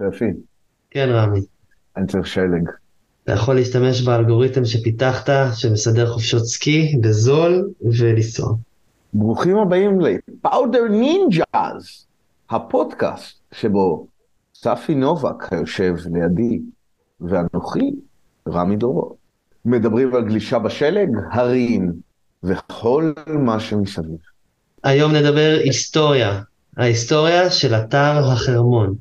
שפי, כן, רמי. אני צריך שלג. אתה יכול להשתמש באלגוריתם שפיתחת, שמסדר חופשות סקי בזול ולנסוע. ברוכים הבאים לפאודר נינג'אז, הפודקאסט שבו ספי נובק היושב לידי, ואנוכי, רמי דורות, מדברים על גלישה בשלג, הרים, וכל מה שמסביב. היום נדבר היסטוריה, ההיסטוריה של אתר החרמון.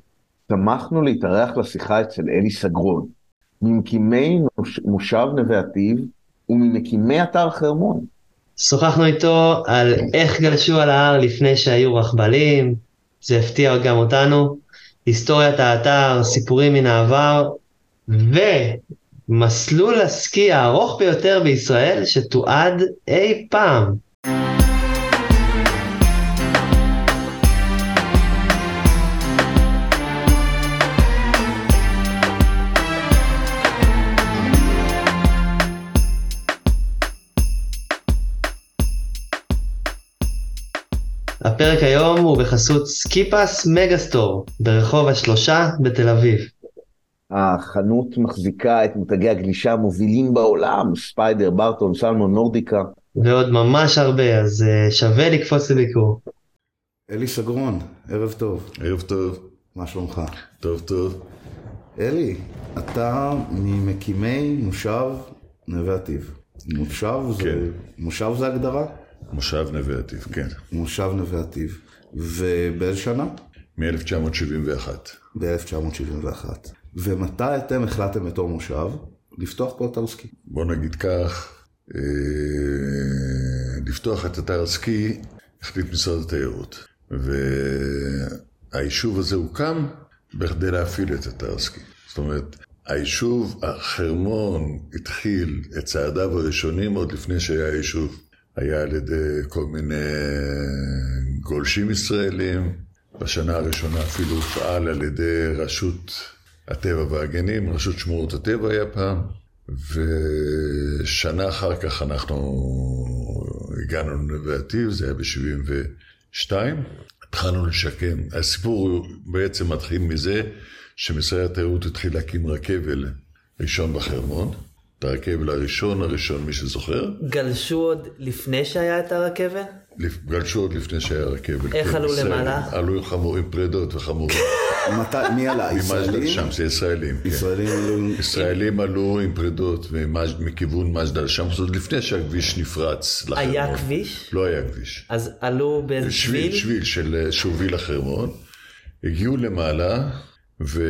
שמחנו להתארח לשיחה אצל אלי סגרון, ממקימי מוש- מושב נווה עתיב וממקימי אתר חרמון. שוחחנו איתו על איך גלשו על ההר לפני שהיו רכבלים, זה הפתיע גם אותנו, היסטוריית האתר, סיפורים מן העבר, ומסלול הסקי הארוך ביותר בישראל שתועד אי פעם. בחסות Ski Pass Megastore ברחוב השלושה בתל אביב. החנות מחזיקה את מותגי הגלישה המובילים בעולם, Spyder, Burton, Salomon, Nordica. ועוד ממש הרבה, אז אה, שווה לקפוץ לביקור. אלי סגרון, ערב טוב, ערב טוב, מה שלומך? טוב טוב. אלי, אתה ממקימי מושב נווה אטי"ב. מושב זה, כן. מושב זה הגדרה? מושב נווה עתיב, כן. מושב נווה עתיב. ובאיזה שנה? מ-1971. ב-1971. ומתי אתם החלטתם בתור מושב לפתוח פה אתר סקי? בוא נגיד כך, אה, לפתוח את אתר הסקי החליט משרד התיירות. והיישוב הזה הוקם בכדי להפעיל את אתר הסקי. זאת אומרת, היישוב החרמון התחיל את צעדיו הראשונים עוד לפני שהיה יישוב. היה על ידי כל מיני גולשים ישראלים. בשנה הראשונה אפילו הופעל על ידי רשות הטבע והגנים, רשות שמורות הטבע היה פעם, ושנה אחר כך אנחנו הגענו לנווה זה היה ב-72. התחלנו לשקם. הסיפור בעצם מתחיל מזה שמשרד התיירות התחיל להקים רכבל ראשון בחרמון. את הרכבל הראשון, הראשון, מי שזוכר, גלשו עוד לפני שהיה את הרכבל? לפ- גלשו עוד לפני שהיה רכבל. איך כן, עלו. למעלה? עלו חמורים פרדות וחמורים. מתי, מי עלה? ישראלים? שם, זה ישראלים. כן. ישראלים עלו... ישראלים עלו עם פרדות מכיוון מג'דל שמס, עוד לפני שהכביש נפרץ לחרמון. היה כביש? לא היה כביש. אז עלו באיזה שביל, שביל של, שהוביל לחרמון. הגיעו למעלה ו...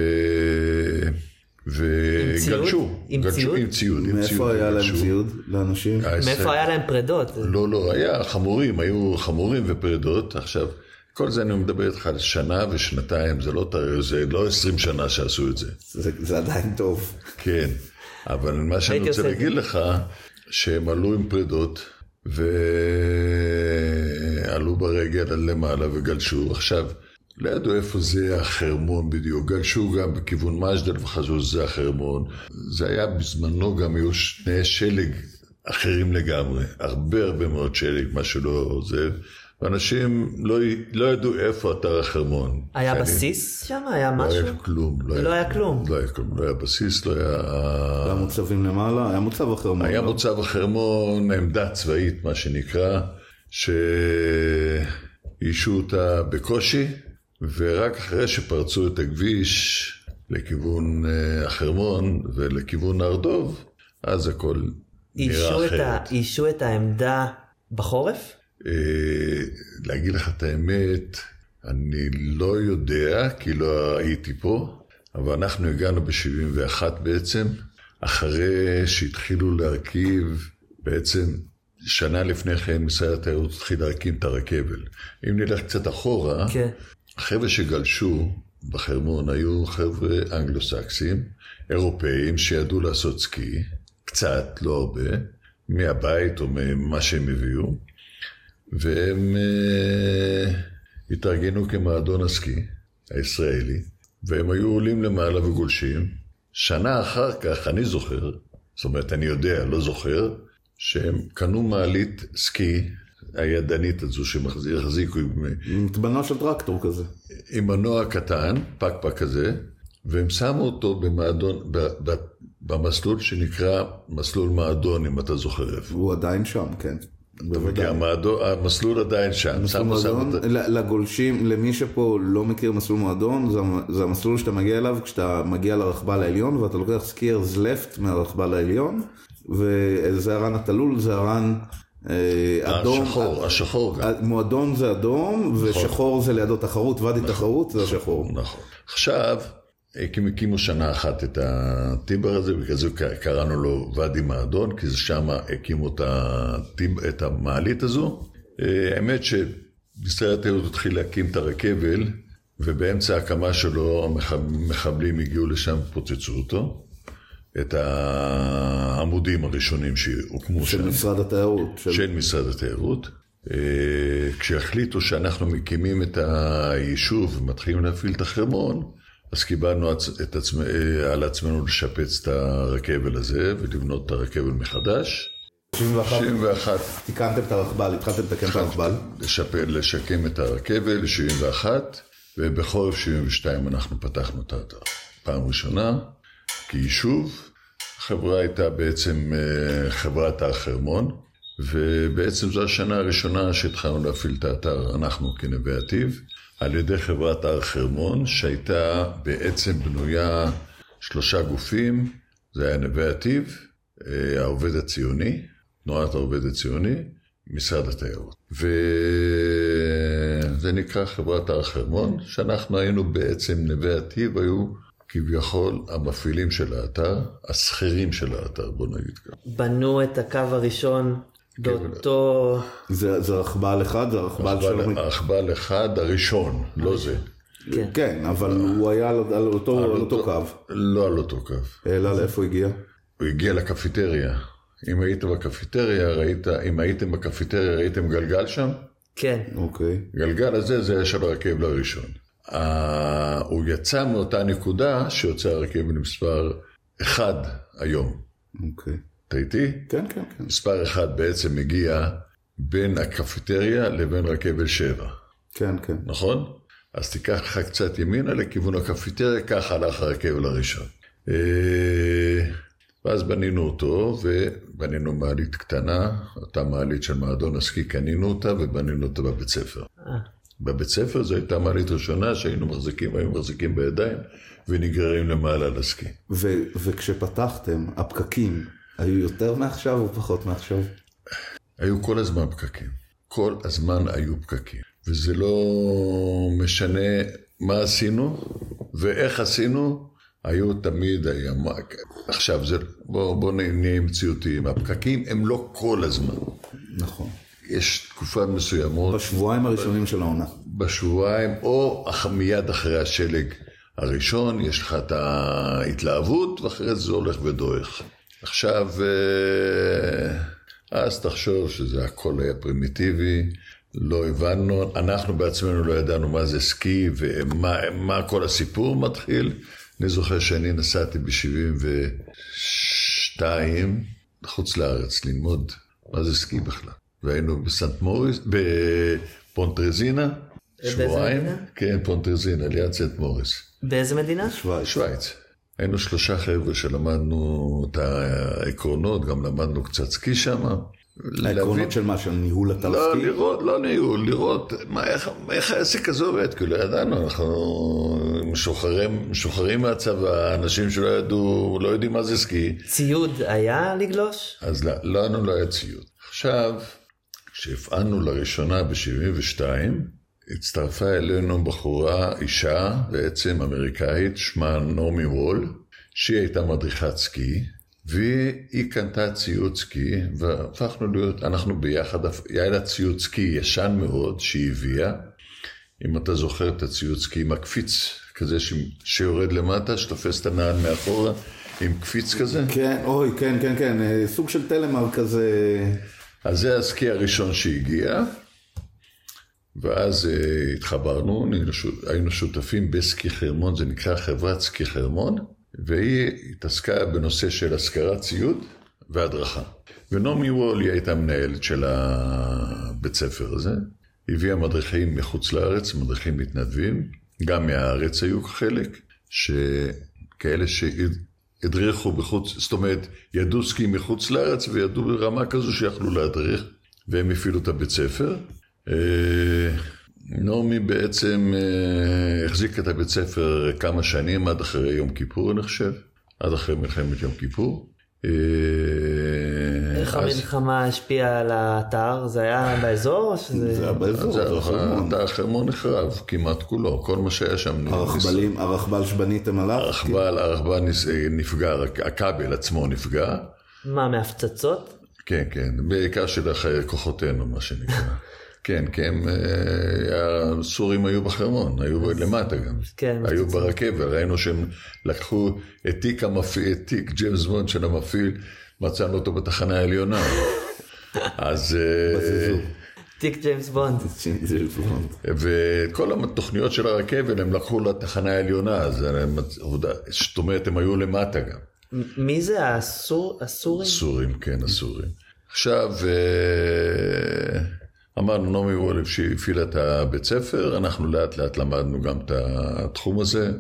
וגלשו. עם גלשו- ציוד? עם ציוד. עם ציוד מאיפה היה להם. ציוד לאנשים? מאיפה היה להם פרדות? לא, לא, היה חמורים, היו חמורים ופרדות. עכשיו, כל זה אני מדבר איתך על שנה ושנתיים, זה לא, זה לא 20 שנה שעשו את זה. זה, זה עדיין טוב. כן, אבל מה שאני רוצה להגיד לך, שהם עלו עם פרדות, ועלו ברגל עד למעלה וגלשו. עכשיו, לא ידעו איפה זה החרמון בדיוק, גלשו גם בכיוון מג'דל וחשבו שזה החרמון. זה היה בזמנו גם היו שני שלג אחרים לגמרי, הרבה הרבה מאוד שלג, מה שלא זה, ואנשים לא, לא ידעו איפה אתר החרמון. היה אני- בסיס שם? היה לא משהו? היה כלום. לא היה כלום. לא היה כלום, לא היה בסיס, לא היה... היה מוצבים למעלה? היה מוצב אחר מאוד. היה מוצב החרמון, עמדה צבאית, מה שנקרא, שאיישו אותה בקושי, ורק אחרי שפרצו את הכביש לכיוון אה, החרמון ולכיוון הר דוב, אז הכל נראה. אחרת. אישו את העמדה בחורף? אה, להגיד לך את האמת, אני לא יודע, כי לא הייתי פה, אבל אנחנו הגענו ב-71 בעצם, אחרי שהתחילו להרכיב, בעצם שנה לפני כן משרד התיירות התחיל להקים את הרכבל. אם נלך קצת אחורה, כן. החבר'ה שגלשו בחרמון היו חבר'ה אנגלו-סקסים, אירופאים שידעו לעשות סקי, קצת, לא הרבה, מהבית או ממה שהם הביאו, והם אה, התארגנו כמועדון הסקי הישראלי, והם היו עולים למעלה וגולשים. שנה אחר כך, אני זוכר, זאת אומרת, אני יודע, לא זוכר, שהם קנו מעלית סקי, הידנית הזו שהחזיקו עם, מטבנה של טרקטור כזה. עם מנוע קטן, פקפק כזה, והם שמו אותו במועדון, ב- ב- במסלול שנקרא מסלול מועדון, אם אתה זוכר איפה. הוא עדיין שם, כן. כי המסלול עדיין שם. מסלול מועדון, לגולשים, למי שפה לא מכיר מסלול מועדון, זה, זה המסלול שאתה מגיע אליו כשאתה מגיע לרכבל העליון ואתה לוקח skier's left מהרכבל העליון, וזה ה run התלול, זה ה run אדום. השחור, השחור גם. מועדון זה אדום, ושחור זה לידו תחרות, ואדי תחרות זה השחור. נכון. עכשיו, הקים- הקימו שנה אחת את ה T-bar הזה, בגלל זה קראנו לו ואדי מעדון, כי שם הקימו את, המעלית הזו. אה, האמת שמשרד התיירות התחיל להקים את הרכבל, ובאמצע ההקמה שלו המחבלים הגיעו לשם, פוצצו אותו. את העמודים הראשונים שהוקמו של שם. משרד התיירות. של... של משרד התיירות. אה, כשהחליטו שאנחנו מקימים את היישוב ומתחילים להפעיל את החרמון, אז קיבלנו את עצמ... אה, על עצמנו לשפץ את הרכבל הזה ולבנות את הרכבל מחדש. 91, 91, תיקנתם את הרכבל, התחלתם לתקן את הרכבל. לשפ... לשקם את הרכבל, 71, ובחורף 72 אנחנו פתחנו את האתר. פעם ראשונה, כיישוב, החברה הייתה בעצם אה, חברת הר חרמון, ובעצם זו השנה הראשונה שהתחלנו להפעיל את האתר, אנחנו כנווה עתיב, על ידי חברת הר חרמון, שהייתה בעצם בנויה שלושה גופים, זה היה נווה עתיב, אה, העובד הציוני, תנועת העובד הציוני, משרד התיירות. וזה נקרא חברת הר חרמון, שאנחנו היינו בעצם, נווה עתיב היו כביכול המפעילים של האתר, השכירים של האתר, בוא נגיד ככה. בנו את הקו הראשון באותו... זה זה רכבל אחד, זה רכבל של... רכבל- אחד הראשון, לא זה. כן. כן, אבל הוא היה על על אותו על אותו קו. לא על אותו קו. אלא לאיפה הוא הגיע? הוא הגיע לקפיטריה. אם היית בקפיטריה, ראית, אם הייתם בקפיטריה, ראיתם גלגל שם? כן. אוקיי. גלגל הזה זה היה של הרכבל הראשון. ה- הוא יצא מאותה נקודה שיוצא הרכבל מספר 1 היום. אוקיי. אתה איתי? כן, כן, כן. מספר 1 בעצם מגיע בין הקפיטריה לבין רכבל 7, כן, כן. נכון? אז תיקח לך קצת ימינה לכיוון הקפיטריה, ככה הלך הרכבל הראשון. אה, ואז בנינו אותו, ובנינו מעלית קטנה, אותה מעלית של מועדון הסקי, קנינו אותה ובנינו אותה בבית ספר. בבית ספר זו הייתה מעלית ראשונה שהיינו מחזיקים, היינו מחזיקים בידיים ונגררים למעלה לסקי. ו- וכשפתחתם, הפקקים היו יותר מעכשיו או פחות מעכשיו? היו כל הזמן פקקים. כל הזמן היו פקקים. וזה לא משנה מה עשינו ואיך עשינו, היו תמיד, היה... עכשיו, זה, בוא, בוא נהיה מציאותיים, הפקקים הם לא כל הזמן. נכון. יש תקופות מסוימות, בשבועיים הראשונים של העונה. בשבועיים, או מיד אחרי השלג הראשון, יש לך את ההתלהבות, ואחרי זה זה הולך ודועך. עכשיו, אה, אז תחשוב שזה הכל היה פרימיטיבי, לא הבנו, אנחנו בעצמנו לא ידענו מה זה סקי ומה מה כל הסיפור מתחיל. אני זוכר שאני נסעתי ב-72 לחוץ לארץ ללמוד מה זה סקי בכלל. והיינו בסנט מוריץ, בפונטרסינה, שבועיים. מדינה? כן, פונטרסינה, ליד סנט מוריץ. באיזה מדינה? שווייץ. שווייץ. היינו שלושה חבר'ה שלמדנו את העקרונות, גם למדנו קצת סקי שם. העקרונות של מה? של ניהול לא, התלסקי? לראות, לא ניהול, לראות מה, איך, איך העסק הזה עובד, כי לא ידענו, אנחנו משוחררים, משוחררים מהצבא, אנשים שלא ידעו, לא יודעים מה זה סקי, ציוד היה לגלוש? אז לא- לנו לא היה ציוד. עכשיו, כשהפעלנו לראשונה ב-72, הצטרפה אלינו בחורה, אישה, בעצם אמריקאית, שמה נעמי וול, שהיא הייתה מדריכת סקי, והיא קנתה ציוד סקי, והפכנו להיות, אנחנו ביחד, היה לה ציוד סקי ישן מאוד שהיא הביאה. אם אתה זוכר את הציוד סקי עם הקפיץ, כזה ש... שיורד למטה, שתופס את הנעל מאחורה, עם קפיץ כזה. כן, אוי, כן, כן, כן, אה, סוג של טלמר כזה. אז זה הסקי הראשון שהגיע, ואז uh, התחברנו, היינו שותפים בסקי חרמון, זה נקרא חברת סקי חרמון, והיא התעסקה בנושא של השכרת ציוד והדרכה. ונעמי וול היא הייתה מנהלת של הבית ספר הזה, הביאה מדריכים מחוץ לארץ, מדריכים מתנדבים, גם מהארץ היו חלק, שכאלה שהדריכו בחוץ, זאת אומרת, ידעו סקי מחוץ לארץ וידעו ברמה כזו שיכלו להדריך, והם הפעילו את הבית ספר. אה, נעמי בעצם אה, החזיק את הבית ספר כמה שנים, עד אחרי יום כיפור, אני חושב, עד אחרי מלחמת יום כיפור. אה, איך המלחמה השפיעה על האתר? זה היה באזור או שזה... זה היה באזור, זה זה החרמון. נחרב, כמעט כולו, כל מה שהיה שם הרכבלים, הרכבל שבניתם עליו? הרכבל, הרכבל נפגע, הכבל עצמו נפגע, מה, מהפצצות? כן, כן, בעיקר של כוחותינו, מה שנקרא. כן, כי הם, אה, הסורים היו בחרמון, היו למטה גם. כן, היו. ברכבת, ראינו שהם לקחו את תיק המפעיל, את תיק ג'יימס בונד של המפעיל, מצאנו אותו בתחנה העליונה. אז... אה. תיק ג'יימס בונד. ואת כל התוכניות של הרכבל הם לקחו לתחנה העליונה, אז זאת אומרת הם היו למטה גם. מי זה הסור- הסורים? הסורים, כן, הסורים. עכשיו, אה, אמרנו, נעמי וולף שהפעילה את הבית ספר, אנחנו לאט לאט למדנו גם את התחום הזה,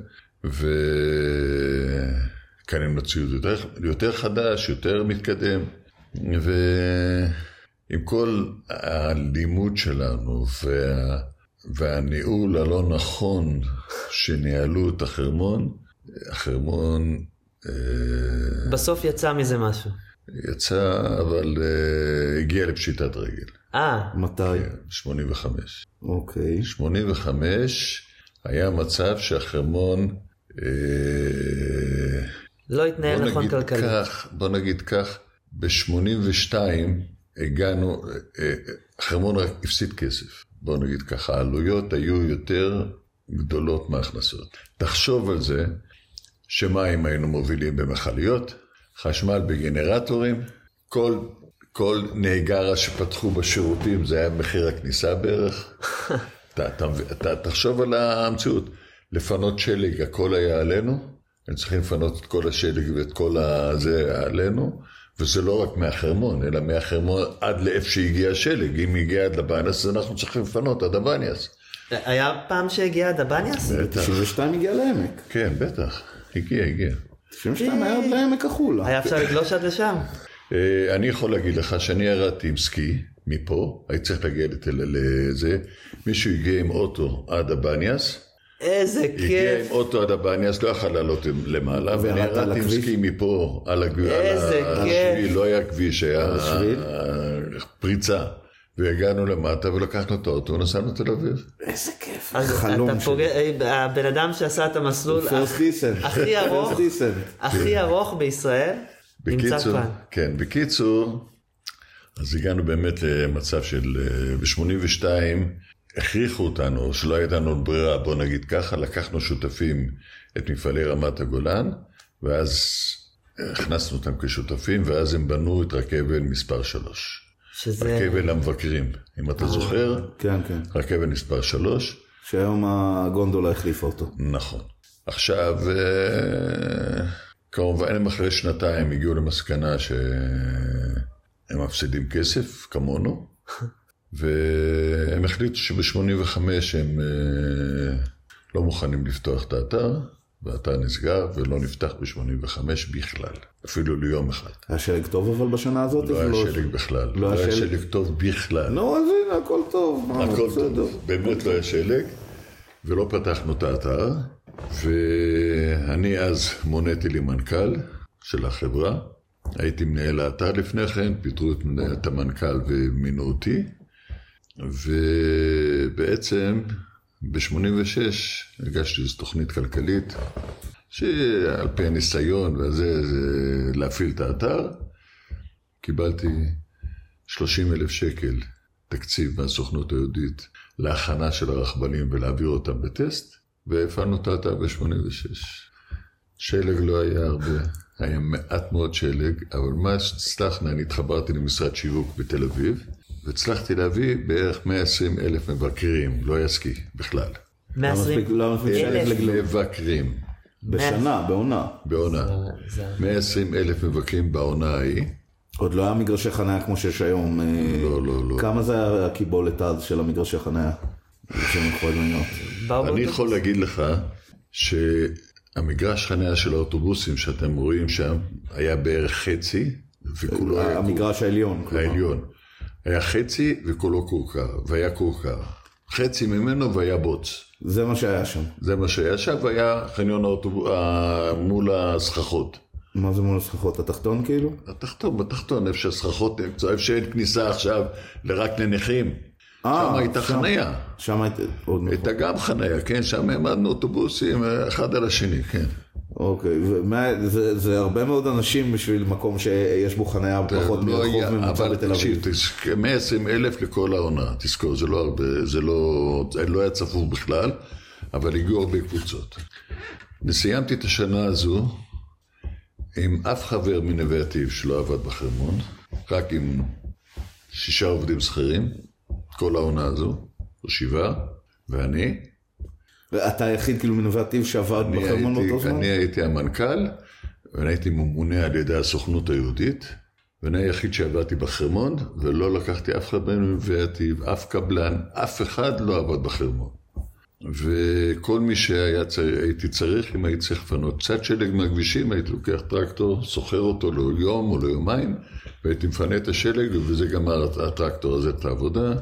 וקנינו ציוד יותר, יותר חדש, יותר מתקדם, ועם כל הלימוד שלנו וה, והניהול הלא נכון שניהלו את החרמון, החרמון אה, בסוף יצא מזה משהו. יצא, אבל uh, הגיע לפשיטת רגל, אה, מתי? 85. אוקיי. 85 היה מצב שהחרמון, אה, לא התנהל בוא נכון נגיד כלכלית. כך, בוא נגיד כך, ב-82 הגענו, אה, אה, החרמון רק הפסיד כסף. בוא נגיד ככה, העלויות היו יותר גדולות מההכנסות. תחשוב על זה שמים היינו מובילים במכליות, חשמל בגנרטורים, כל, כל נהגרה שפתחו בשירותים זה היה מחיר הכניסה בערך. אתה, אתה, אתה תחשוב על המציאות, לפנות שלג הכל היה עלינו, הם צריכים לפנות את כל השלג ואת כל הזה עלינו, וזה לא רק מהחרמון, אלא מהחרמון עד לאיפה שהגיע השלג, אם הגיע עד לבניאס אז אנחנו צריכים לפנות עד הבניאס. היה פעם שהגיע עד הבניאס? בטח, 92 הגיע לעמק. כן, בטח, הגיע, הגיע. 92 היה עד לעמק החולה. היה אפשר לגלוש עד לשם. אה, אני יכול להגיד לך שאני ירדתי עם סקי מפה, הייתי צריך להגיע לתל לזה, מישהו הגיע עם אוטו עד הבניאס, איזה הגיע כיף. עם אוטו עד הבניאס, לא יכל לעלות למעלה, ואני על ירדתי עם? סקי מפה על הגב- על איזה כיף. השביל, לא היה כביש, היה פריצה. והגענו למטה ולקחנו את האוטו ונסענו לתל אביב. איזה כיף. אז חלום שלי. אה, הבן אדם שעשה את המסלול. הכי ארוך. הכי ארוך בישראל, בקיצור, כאן. כן, בקיצור, אז הגענו באמת למצב של, אה, ב-82, הכריחו אותנו, שלא הייתה לנו ברירה, בוא נגיד ככה, לקחנו שותפים את מפעלי רמת הגולן, ואז הכנסנו אותם כשותפים, ואז הם בנו את רכבל מספר 3. שזה... רכבל המבקרים, אם אתה זוכר, כן, כן. רכבל מספר 3, שהיום הגונדולה החליפה אותו. נכון. עכשיו, אה, כמובן הם אחרי שנתיים הגיעו למסקנה שהם מפסידים כסף, כמונו, והם החליטו שב-85 הם אה, לא מוכנים לפתוח את האתר, והאתר נסגר ולא נפתח ב-85 בכלל, אפילו ליום אחד. היה שלג טוב אבל בשנה הזאת? לא היה ולא- שלג בכלל, לא לא היה שלג? טוב בכלל. נו, אז הנה, הכל טוב. הכל. טוב, באמת לא היה שלג, ולא פתחנו את האתר, ואני אז מוניתי לי מנכ"ל של החברה, הייתי מנהל האתר לפני כן, פיטרו את מנהל- את המנכ"ל ומינו אותי, ובעצם ב-86 הגשתי איזו תוכנית כלכלית, שעל פי הניסיון וזה, זה להפעיל את האתר, קיבלתי 30 אלף שקל תקציב מהסוכנות היהודית להכנה של הרכבלים ולהעביר אותם בטסט, והפעלנו את האתר ב-86. שלג לא היה הרבה, היה מעט מאוד שלג, אבל מה שהצלחנו, אני התחברתי למשרד שיווק בתל אביב, והצלחתי להביא בערך 120 אלף מבקרים, לא היה סקי בכלל. 120 מספיק- לא שלג אלף. לגלוג. מבקרים, בשנה, בעונה. בעונה. זה- 120 אלף מבקרים בעונה ההיא. עוד לא היה מגרשי חניה כמו שיש היום. אה, לא, לא, לא. כמה זה היה הקיבולת אז של המגרשי חניה? של מכוניות. באו אני באוטובוס? יכול להגיד לך המגרש חניה של האוטובוסים שאתם רואים שם היה בערך חצי, וכולו היה המגרש העליון. העליון. היה חצי וכולו כורכר, והיה כורכר. חצי ממנו והיה בוץ. זה מה שהיה שם. זה מה שהיה שם, והיה חניון האוטובוס מול הסככות. מה זה מול הסככות? התחתון כאילו? התחתון, בתחתון, איפה שהסככות נמצא, איפה שאין כניסה עכשיו לרק לנכים. שם הייתה חניה. שם הייתה עוד נכון. הייתה גם חניה, כן, שם העמדנו אוטובוסים אחד על השני, כן. אוקיי, ומה- זה, זה הרבה מאוד אנשים בשביל מקום שיש בו חניה פחות לא מרחוב ממוצע אבל בתל אביב. תקשיב, 120 אלף לכל העונה, תזכור, זה לא הרבה, זה לא, זה לא היה צפוף בכלל, אבל הגיעו הרבה קבוצות. אני סיימתי את השנה הזו עם אף חבר מנווה עתיב שלא עבד בחרמון, רק עם שישה עובדים שכירים, כל העונה הזו, או שבעה, ואני. ואתה היחיד כאילו מנווה עתיב שעבד אני בחרמון הייתי, באותו זמן? אני הייתי המנכ"ל, ואני הייתי ממונה על ידי הסוכנות היהודית, ואני היחיד שעבדתי בחרמון, ולא לקחתי אף אחד מהם מנווה-עתיב, אף קבלן, אף אחד לא עבד בחרמון. וכל מי שהייתי צריך, אם הייתי צריך לפנות קצת שלג מהכבישים, הייתי לוקח טרקטור, סוחר אותו ליום או ליומיים, והייתי מפנה את השלג, וזה גמר הטרקטור הזה את העבודה.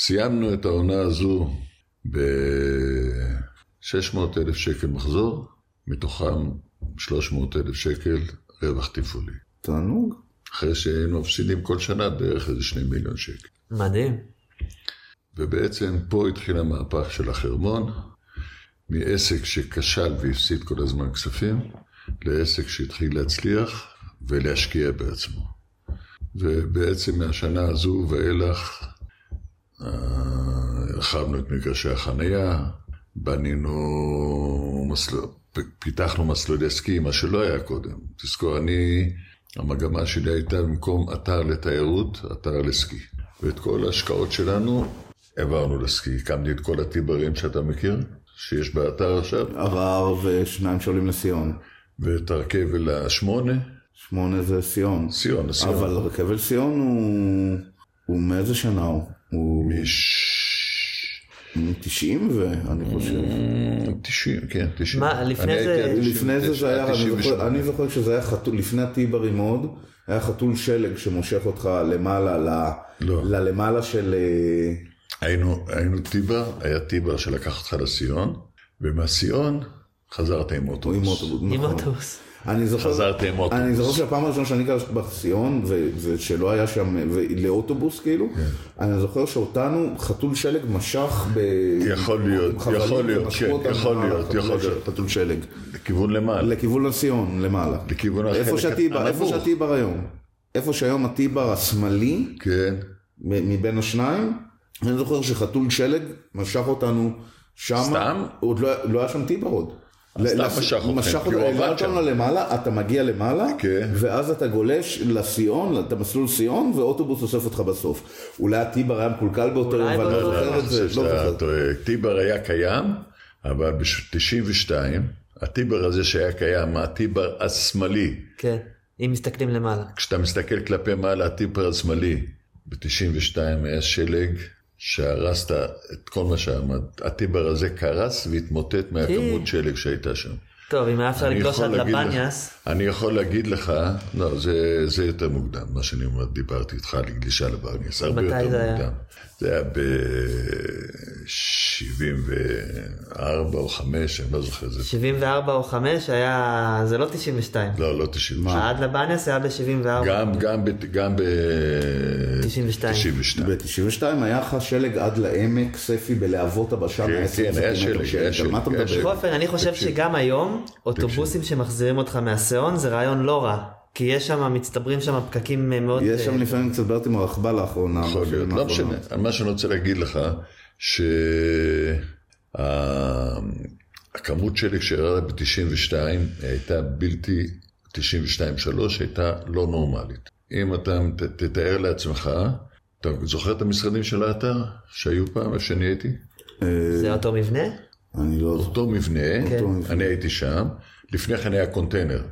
סיימנו את העונה הזו ב-600 אלף שקל מחזור, מתוכם 300 אלף שקל רווח תפעולי. תענוג. אחרי שהיינו מפסידים כל שנה בערך איזה שני מיליון שקל. מדהים. ובעצם פה התחיל המהפך של החרמון, מעסק שכשל והפסיד כל הזמן כספים, לעסק שהתחיל להצליח ולהשקיע בעצמו. ובעצם מהשנה הזו ואילך הרחבנו את מגרשי החנייה, בנינו מסלול, פיתחנו מסלולי סקי, מה שלא היה קודם. תזכור, אני, המגמה שלי הייתה במקום אתר לתיירות, אתר לסקי. ואת כל ההשקעות שלנו העברנו לסקי. הקמתי את כל הטיברים שאתה מכיר, שיש באתר עכשיו, ערר ושניים שעולים לסיון. ואת הרכבל השמונה, שמונה זה סיון. סיון, הסיון. אבל רכבל סיון הוא... הוא מאיזה שנה הוא? הוא מש... מ-90 ואני חושב. 90, כן, 90. מה, לפני זה- לפני זה 99, זה היה, אני 98. זוכר, שזה היה חתול, לפני הטיברים עוד, היה חתול שלג שמושך אותך למעלה, ל- לא. ללמעלה של... אה, היינו, היינו טיבר, היה טיבר שלקח אותך לסיון, ומהסיון חזרת עם או אוטובוס. עם אוטובוס. עם נכון. אוטובוס. אני זוכר, חזרתי עם אוטובוס. אני זוכר שהפעם הראשונה שאני גרתי בסיון, ו- ושלא היה שם, לאוטובוס כאילו, כן. אני זוכר שאותנו חתול שלג משך ב... יכול להיות, חבלים יכול להיות, כן, יכול להיות, יכול להיות. חתול שלג. לכיוון למעלה. לכיוון הסיון, למעלה. לכיוון איפה החלק שהטיבר, איפה. שהטיבר היום. איפה שהיום הטיבר השמאלי, כן, מבין השניים, אני זוכר שחתול שלג משך אותנו שמה. סתם? עוד לא, לא היה שם טיבר עוד. משך כי אותנו, הוא העלה עבד שם. אותנו למעלה, אתה מגיע למעלה, כן. ואז אתה גולש לסיון, את המסלול סיון, ואוטובוס אוסף אותך בסוף. אולי הטיבר היה מקולקל באותו יום, ואני לא זוכר את זה, לא זוכר. טיבר היה קיים, אבל ב-92, הטיבר הזה שהיה קיים, הטיבר השמאלי, כן, אם מסתכלים למעלה. כשאתה מסתכל כלפי מעלה, הטיבר השמאלי, ב-92 היה שלג שהרסת את כל מה שעמד. הטיבר הזה קרס והתמוטט מהכמות שלג שהייתה שם. טוב, אם היה אפשר לגלוש עד לבניאס, אני יכול להגיד לך, לא, זה, זה יותר מוקדם, מה שאני אומר, דיברתי איתך על גלישה לבניאס, הרבה יותר זה היה? מוקדם. זה היה ב-74 או 5, אני לא זוכר, זה 74 או 5 היה, זה לא 92. לא, לא 90. עד לבניאס היה ב-74. גם, גם, ב- גם ב... 92. 92. ב-92 היה לך שלג עד לעמק, ספי בלהבות הבשן, כן, היה 20 כן, היה שלג, היה על מה אתה שלג, היה אופן, אני חושב שגם היום, אוטובוסים שמחזירים אותך מהסיאון זה רעיון לא רע. כי יש שם, מצטברים שם פקקים מאוד... יש אה, שם לפעמים קצת בעיות עם הרכבה לאחרונה. יכול להיות, לא. משנה. מה שאני רוצה להגיד לך, שהכמות שלג שירדה ב-92 הייתה בלתי, 92-3 הייתה לא נורמלית. אם אתה תתאר לעצמך, אתה זוכר את המשרדים של האתר שהיו פעם, איפה שאני הייתי? זה אותו מבנה? אני לא מבנה, אותו מבנה. אני הייתי שם, לפני כן היה קונטיינר.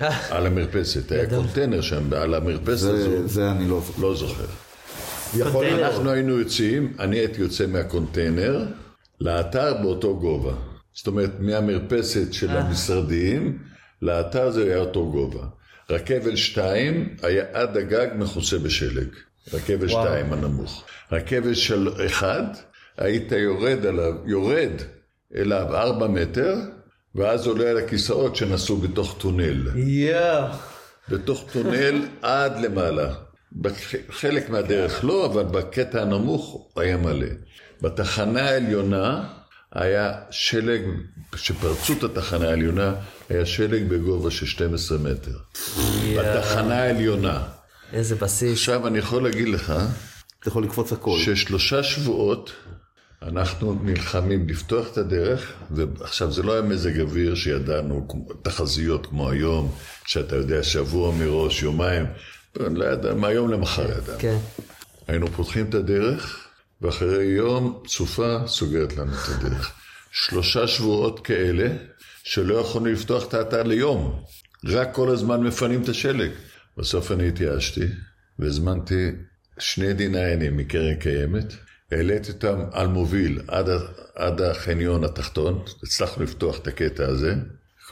על המרפסת, היה. קונטיינר שם, על המרפסת הזו, זה- זה אני לא זוכר. לא זוכר. יכול. אנחנו היינו יוצאים, אני הייתי יוצא מהקונטיינר לאתר באותו גובה. זאת אומרת, מהמרפסת של המשרדים לאתר זה היה אותו גובה. רכבל 2 היה עד הגג מכוסה בשלג. רכבל 2 הנמוך. רכבל של 1, היית יורד עליו, יורד אליו 4 מטר, ואז עולה על הכיסאות שנסעו בתוך טונל. יואו. בתוך טונל עד למעלה. בחלק מהדרך לא, אבל בקטע הנמוך היה מלא. בתחנה העליונה היה שלג, כשפרצו את התחנה העליונה, היה שלג בגובה של 12 מטר. בתחנה העליונה. איזה בסיס. עכשיו אני יכול להגיד לך, אתה יכול לקפוץ הכל. ששלושה שבועות אנחנו נלחמים לפתוח את הדרך, ועכשיו זה לא היה מזג אוויר שידענו, תחזיות כמו היום, שאתה יודע שבוע מראש, יומיים, לא ידע, מהיום למחר ידענו. כן. היינו פותחים את הדרך, ואחרי יום סופה סוגרת לנו את הדרך. שלושה שבועות כאלה, שלא יכולנו לפתוח את האתר ליום. רק כל הזמן מפנים את השלג. בסוף אני התייאשתי, והזמנתי שני דיניינים מקרן קיימת, העליתי אותם על מוביל עד, עד החניון התחתון, הצלחנו לפתוח את הקטע הזה.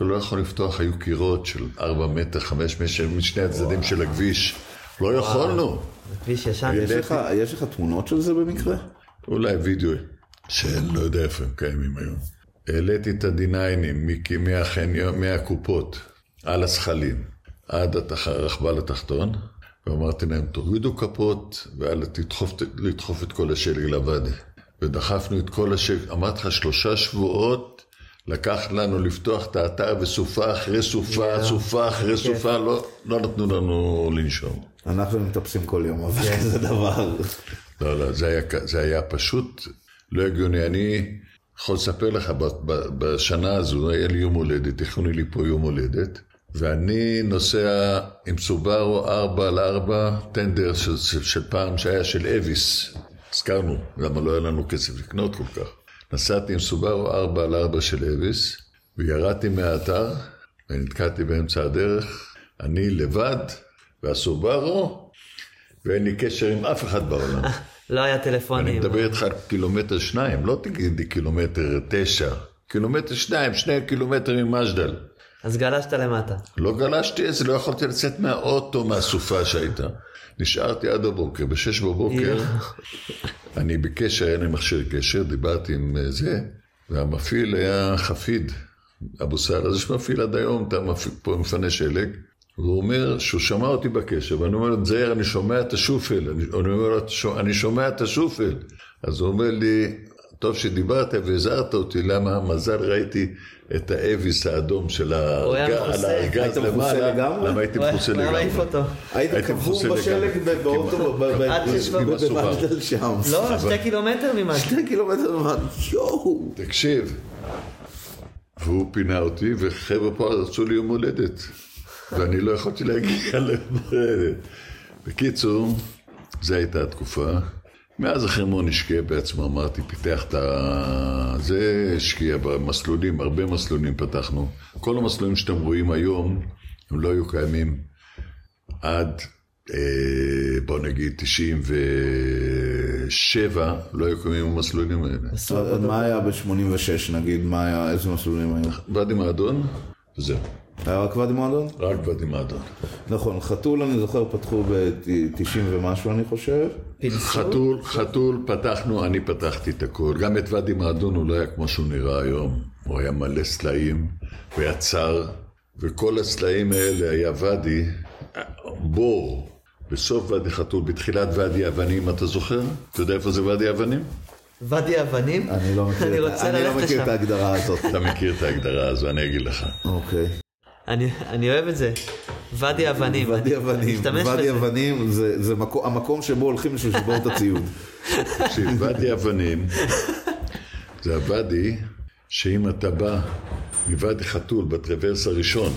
לא יכולנו לפתוח, היו קירות של 4 מטר, 5 מטר, משני הצדדים של הכביש. לא יכולנו. זה כביש ישן. יש לך- יש לך תמונות של זה במקרה? אולי וידאו שאני לא יודע איפה הם קיימים היום. העליתי את הדיניינים מכי- מהחניון, מהקופות על הזחלים עד הרכבל התחתון, ואמרתי להם, תורידו כפות ואל תדחוף, לדחוף את כל השלג לוואדי. ודחפנו את כל השלג, אמרתי לך, שלושה שבועות לקח לנו לפתוח את האתר וסופה אחרי סופה, יאללה. סופה אחרי סופה, לא, לא נתנו לנו לנשום. אנחנו מטפסים כל יום, אבל זה דבר... לא, לא, זה היה, זה היה פשוט לא הגיוני. אני יכול לספר לך, ב- ב- בשנה הזו היה לי יום הולדת, הכנו לי פה יום הולדת, ואני נוסע עם סובארו 4 על 4 טנדר של, של, של פעם שהיה של אביס. הזכרנו, למה לא היה לנו כסף לקנות כל כך. נסעתי עם סובארו 4 על 4 של אביס, וירדתי מהאתר, ונתקעתי באמצע הדרך, אני לבד, והסובארו, ואין לי קשר עם אף אחד בעולם. לא היה אני טלפונים. מדבר איתך קילומטר שניים, לא תגידי קילומטר תשע. קילומטר שניים, שני קילומטר ממג'דל. אז גלשת למטה. לא גלשתי את זה, לא יכולתי לצאת מהאוטו מהסופה שהייתה. נשארתי עד הבוקר, בשש בבוקר, אני בקשר, היה לי מכשיר קשר, דיברתי עם אה, זה, והמפעיל היה חפיד, אבו סאל, אז יש מפעיל עד היום, אתה מפעיל פה מפנה שלג, והוא אומר שהוא שמע אותי בקשר, ואני אומר לו, זהר, אני שומע את השופל, אני, אני אומר לו, "שו- אני שומע את השופל. אז הוא אומר לי, טוב שדיברת והזהרת אותי, למה מזל ראיתי את האביס האדום של. הארגז למעלה? למה הייתי מכוסה לגמרי. מעיף אותו. היית הייתי קבור בשלג לגמרי. באוטו. במגדל שם. לא, שתי קילומטר ממש. שני קילומטר ממש, יואו. תקשיב, והוא פינה אותי, וחבר'ה פה רצו לי יום הולדת, ואני לא יכולתי להגיע ליום הולדת. בקיצור, זו הייתה התקופה. מאז החרמון השקיע בעצמו, אמרתי, פיתח את ה... זה השקיע במסלולים, הרבה מסלולים פתחנו. כל המסלולים שאתם רואים היום, הם לא היו קיימים עד, אה, בוא נגיד, 97, לא היו קיימים המסלולים האלה. מה היה ב-86 נגיד? מה היה, איזה מסלולים היו? ואדי מועדון, וזהו. היה רק ואדי מועדון? רק ואדי מועדון. נכון, חתול אני זוכר פתחו ב-90 ומשהו אני חושב. חתול, חתול, פתחנו, אני פתחתי את הכל. גם את ואדי מועדון הוא לא היה כמו שהוא נראה היום. הוא היה מלא סלעים, הוא היה צר, וכל הסלעים האלה היה ואדי, בור. בסוף ואדי חתול, בתחילת ואדי אבנים, אתה זוכר? אתה יודע איפה זה ואדי אבנים? ואדי אבנים? אני לא מכיר, אני רוצה אני לא מכיר את. ההגדרה הזאת. אתה מכיר את ההגדרה הזו, אני אגיד לך. אוקיי. אני אני אוהב את זה. ואדי אבנים. ואדי אבנים, ואדי. אבנים זה זה מקו- המקום שבו הולכים בשביל לשבור את הציוד. תקשיב, ואדי אבנים זה הוואדי שאם אתה בא מוואדי חתול בטרוורס הראשון,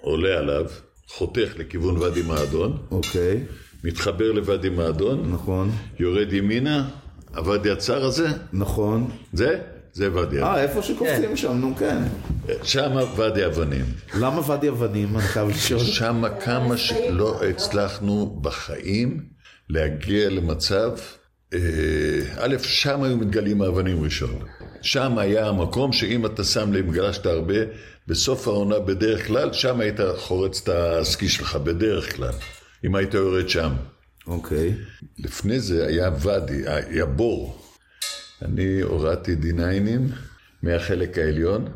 עולה עליו, חותך לכיוון ואדי מעדון, אוקיי, מתחבר לוואדי מעדון, נכון, יורד ימינה, הוואדי הצר הזה, נכון. זה, זה ואדי אבנים. אה, איפה שקופצים שם, נו כן. שם ואדי אבנים. למה ואדי אבנים? אני חייב לשאול. שם כמה שלא הצלחנו בחיים להגיע למצב, אה, א', שם היו מתגלים האבנים ראשון. שם היה המקום שאם אתה שם לב, גלשת הרבה, בסוף העונה בדרך כלל, שם היית חורץ את הסקי שלך, בדרך כלל, אם היית יורד שם. אוקיי. לפני זה היה ואדי, היה בור. אני הורדתי דיניינים מהחלק העליון,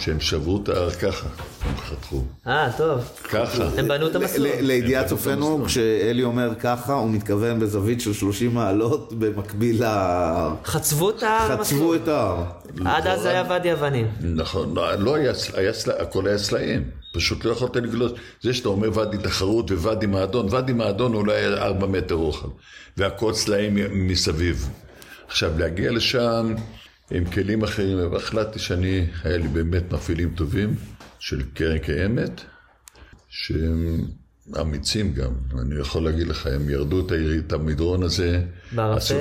שהם שברו את ההר ככה, הם חתכו. אה, טוב. ככה. הם בנו את המסלול. לידיעת צופינו. כשאלי אומר ככה, הוא מתכוון בזווית של 30 מעלות במקביל ל... חצבו את ההר חצבו. את ההר. עד אז היה ואדי אבנים. נכון, לא, לא היה, הכל היה סלעים, פשוט לא יכולת לגלוש. זה שאתה אומר ואדי תחרות וואדי מעדון, ואדי מעדון אולי היה ארבע מטר רוחב, והכל סלעים מסביב. עכשיו, להגיע לשם עם כלים אחרים, והחלטתי שאני, היה לי באמת מפעילים טובים של קרן קיימת, שהם אמיצים גם, אני יכול להגיד לך, הם ירדו את, הירי- את המדרון הזה.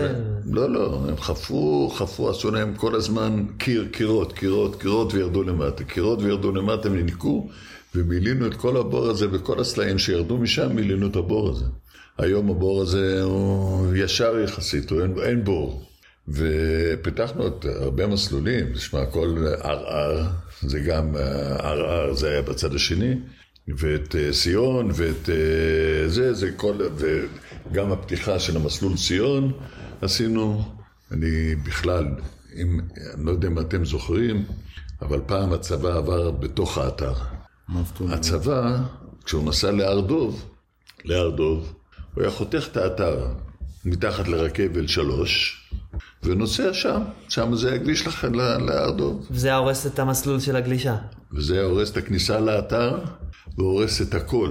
להם- לא, לא, הם חפרו, חפרו, עשו להם כל הזמן קיר, קירות, קירות, קירות וירדו למטה, קירות וירדו למטה וניקו, ומילינו את כל הבור הזה וכל הסלעים שירדו משם, מילינו את הבור הזה. היום הבור הזה הוא ישר יחסית, הוא אין, אין בור. ופיתחנו את הרבה מסלולים, תשמע, הכל ערער, זה גם אה, ערער, זה היה בצד השני, ואת אה, ציון, ואת אה, זה, זה כל, וגם הפתיחה של המסלול ציון עשינו, אני בכלל, אם, אני לא יודע אם אתם זוכרים, אבל פעם הצבא עבר בתוך האתר. הצבא, כשהוא נסע להר דוב, להר דוב, הוא היה חותך את האתר מתחת לרכבל שלוש, ונוסע שם, שם זה הכביש לכם להר דוב. זה היה הורס את המסלול של הגלישה. וזה הורס את הכניסה לאתר, והורס את הכל.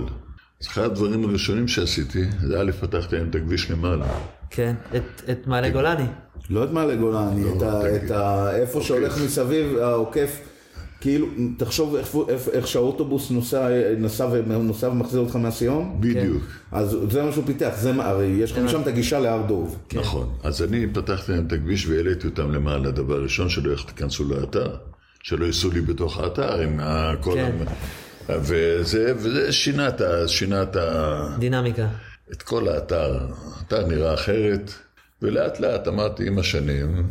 אז אחד הדברים הראשונים שעשיתי, זה א', פתחתי להם את הכביש למעלה. כן. את- את מעלה גולני. לא את מעלה גולני, את ה- תגיד. את ה... איפה שהולך מסביב, העוקף, כאילו, תחשוב איפה- איפה- איך שהאוטובוס נוסע נסע ונוסע ומחזיר אותך מהסיום, בדיוק. אז זה מה שהוא פיתח, זה מה, הרי יש לך משם את הגישה להר דוב. נכון. אז אני פתחתי להם את הכביש והעליתי אותם למעלה. דבר ראשון, שלא תיכנסו לאתר, שלא ייסעו לי בתוך האתר עם הכל... כן. וזה, וזה שינה את ה... שינה את ה... דינמיקה. את כל האתר, האתר נראה אחרת, ולאט לאט אמרתי עם השנים,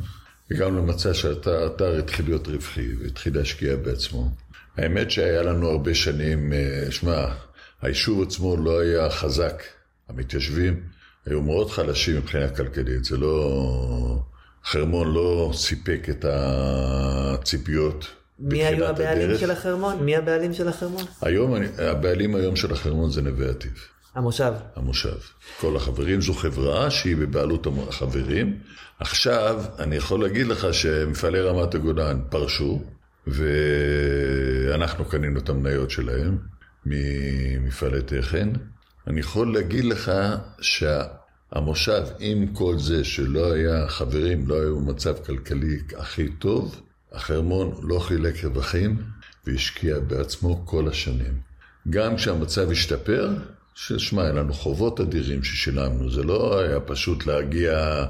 הגענו למצב שהאתר התחיל להיות רווחי והתחיל להשקיע בעצמו. האמת שהיה לנו הרבה שנים, אה, שמע, היישוב עצמו לא היה חזק, המתיישבים היו מאוד חלשים מבחינה כלכלית, זה לא... חרמון לא סיפק את הציפיות מי היו הבעלים הדרך. של החרמון? מי הבעלים של החרמון? היום, אני- הבעלים היום של החרמון זה נווה עתיב. המושב. המושב. כל החברים זו חברה שהיא בבעלות החברים. עכשיו, אני יכול להגיד לך שמפעלי רמת הגולן פרשו, ואנחנו קנינו את המניות שלהם ממפעלי תכן. אני יכול להגיד לך שהמושב, עם כל זה שלא היה חברים, לא היו במצב כלכלי הכי טוב, החרמון לא חילק רווחים והשקיע בעצמו כל השנים. גם כשהמצב השתפר, ששמע, היה לנו חובות אדירים ששילמנו, זה לא היה פשוט להגיע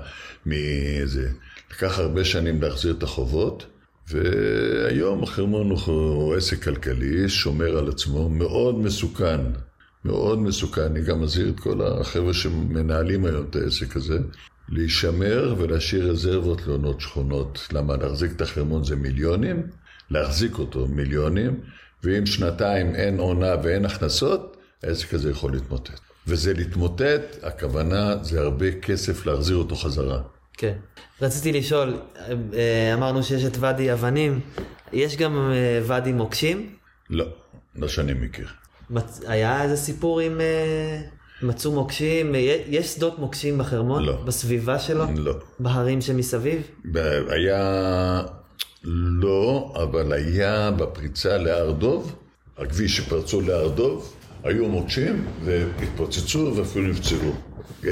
מזה. לקח הרבה שנים להחזיר את החובות, והיום החרמון הוא עסק כלכלי, שומר על עצמו, מאוד מסוכן, מאוד מסוכן. אני גם מזהיר את כל החבר'ה שמנהלים היום את העסק הזה, להישמר ולהשאיר רזרבות לעונות שכונות. למה? להחזיק את החרמון זה מיליונים, להחזיק אותו מיליונים, ואם שנתיים אין עונה ואין הכנסות, העסק הזה יכול להתמוטט. וזה להתמוטט, הכוונה זה הרבה כסף להחזיר אותו חזרה. כן. רציתי לשאול, אה, אמרנו שיש את ואדי אבנים, יש גם אה, ואדי מוקשים? לא, לא שאני מכיר. מצ- היה איזה סיפור עם... אה, מצאו מוקשים? יש שדות מוקשים בחרמון? לא. בסביבה שלו? לא. בהרים שמסביב? היה... לא, אבל היה בפריצה להר דוב, הכביש שפרצו להר דוב, היו מוקשים והתפוצצו ואפילו נפצעו. אה,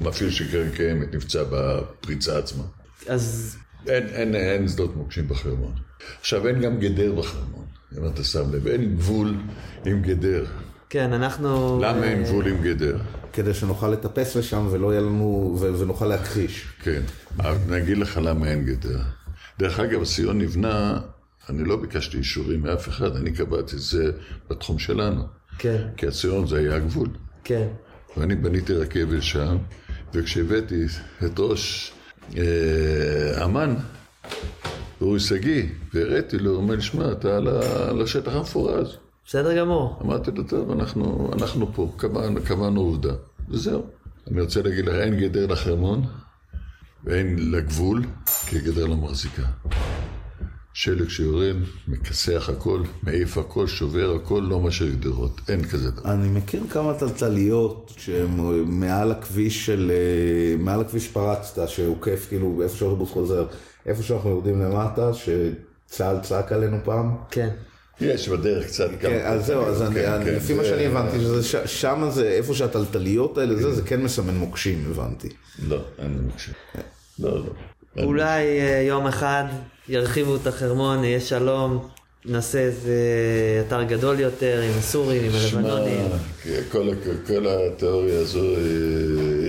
מפעיל של קרן קיימת נפצע בפריצה עצמה. אז אין, אין, אין שדות מוקשים בחרמון. עכשיו, אין גם גדר בחרמון, אם אתה שם לב, אין גבול עם גדר. כן, אנחנו... למה אין גבול עם גדר? כדי שנוכל לטפס לשם ולא יהיה לנו, ו- ונוכל להכחיש. כן, אבל אני אגיד לך למה אין גדר. דרך אגב, הסיון נבנה, אני לא ביקשתי אישורים מאף אחד, אני קבעתי את זה בתחום שלנו. כן, כי הציון זה היה הגבול. כן. ואני בניתי רכבל שם, וכשהבאתי את ראש אה, אמ"ן, אורי שגיא, והראיתי לו, הוא אומר שמע, אתה על השטח המפורז. בסדר גמור. אמרתי לו, טוב, אנחנו, אנחנו פה, קבענו, קבענו עובדה, וזהו. אני רוצה להגיד לך, אין גדר לחרמון, ואין לגבול, כי הגדר לא מחזיקה. שלג שיורד, מכסח הכל, מעיף הכל, שובר הכל, לא משאיר גדרות. אין כזה דבר. אני מכיר כמה טלטליות שהן מעל הכביש של... אה, מעל הכביש שפרצת, שעוקף כאילו איפה שהאוטובוס חוזר, איפה שאנחנו יורדים למטה, שצה"ל צעק עלינו פעם. כן. יש בדרך קצת גם... כן, אז זהו, אז אני- כן, אני- כן, לפי מה זה- שאני הבנתי, שזה ש- שם זה, איפה שהטלטליות האלה, זה, זה כן מסמן מוקשים, הבנתי. לא, אין מקשיב. לא, לא. אין אולי אה, יום אחד ירחיבו את החרמון, יהיה שלום, נעשה איזה אתר גדול יותר עם הסורים, עם שמע, הלבנונים. כל, ה- כל התיאוריה הזו, אה,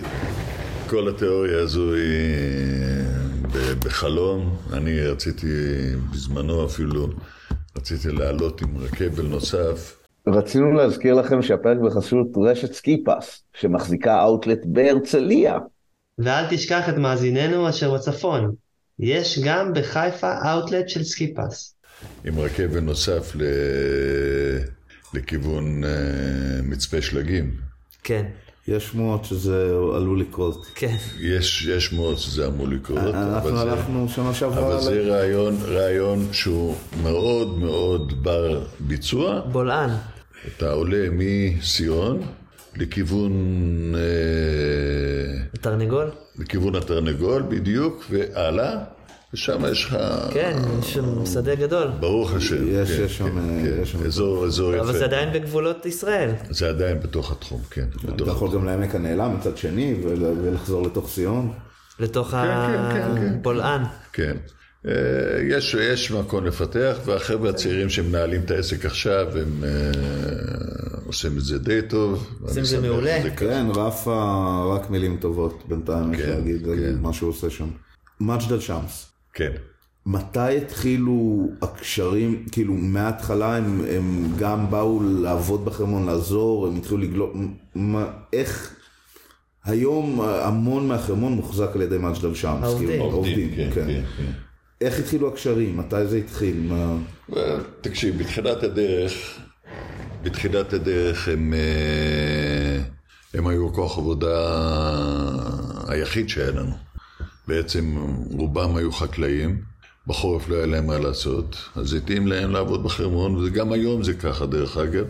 כל התיאוריה הזו היא ב- בחלום. אני רציתי בזמנו אפילו, רציתי לעלות עם רכבל נוסף. רצינו להזכיר לכם שהפרק בחסות רשת סקיפס, שמחזיקה אאוטלט בהרצליה. ואל תשכח את מאזיננו אשר בצפון. יש גם בחיפה אאוטלט של סקיפס. עם רכבל נוסף ל... לכיוון אה, מצפה שלגים. כן, יש שמועות שזה עלול לקרות. כן. יש, יש מאוד שזה אמור לקרות, אבל אנחנו הלכנו שנה שעברה, אבל זה רעיון, רעיון שהוא מאוד מאוד בר ביצוע. בולען. אתה עולה מסיון לכיוון, אה, תרנגול? לכיוון התרנגול בדיוק, והלאה, ושם יש לך, כן, יש שם שדה גדול. ברוך השם, יש- כן, יש שם, כן, אה, כן, יש שם- אזור, אזור יפה. אבל זה עדיין בגבולות ישראל. זה עדיין בתוך התחום, כן. אתה בתוך יכול גם לעמק הנעלם מצד שני, ול- ולחזור לתוך ציון. לתוך כן, כן, כן. הבולען. כן. אה, יש, יש מקום לפתח, והחבר'ה הצעירים שמנהלים את העסק עכשיו, הם אה, עושים את זה די טוב. עושים את זה מעולה. ככה. כן, רפה, רק מילים טובות בינתיים, אפשר כן, להגיד, על כן. מה שהוא עושה שם. מג'דל שמס. כן. מתי התחילו הקשרים, כאילו מההתחלה הם, הם גם באו לעבוד בחרמון, לעזור, הם התחילו לגלות, מה, איך, היום המון מהחרמון מוחזק על ידי מג'דל שמס. כאילו, עובדים, כן, כן, כן. איך התחילו הקשרים, מתי זה התחיל, מה... תקשיב, בתחילת הדרך, בתחילת הדרך הם, אה, הם היו כוח עבודה היחיד שהיה לנו. בעצם רובם היו חקלאים, בחורף לא היה להם מה לעשות, אז התאים להם לעבוד בחרמון, וגם היום זה ככה דרך אגב.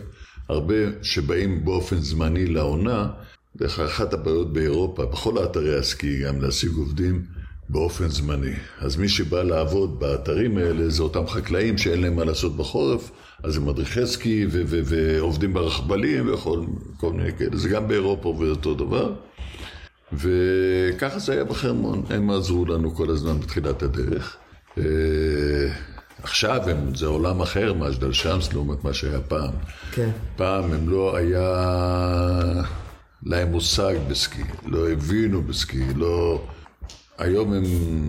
הרבה שבאים באופן זמני לעונה, דרך אחת הבעיות באירופה, בכל האתרי הסקי, גם להשיג עובדים באופן זמני. אז מי שבא לעבוד באתרים האלה זה אותם חקלאים שאין להם מה לעשות בחורף, אז הם מדריכי סקי ו- ו- ועובדים ברכבלים וכל כל מיני כאלה. זה גם באירופה עובד אותו דבר. וככה זה היה בחרמון, הם עזרו לנו כל הזמן בתחילת הדרך. אה, עכשיו הם, זה עולם אחר, מג'דל שמס, לעומת מה שהיה פעם. כן. פעם הם לא היה להם מושג בסקי, לא הבינו בסקי, לא... היום הם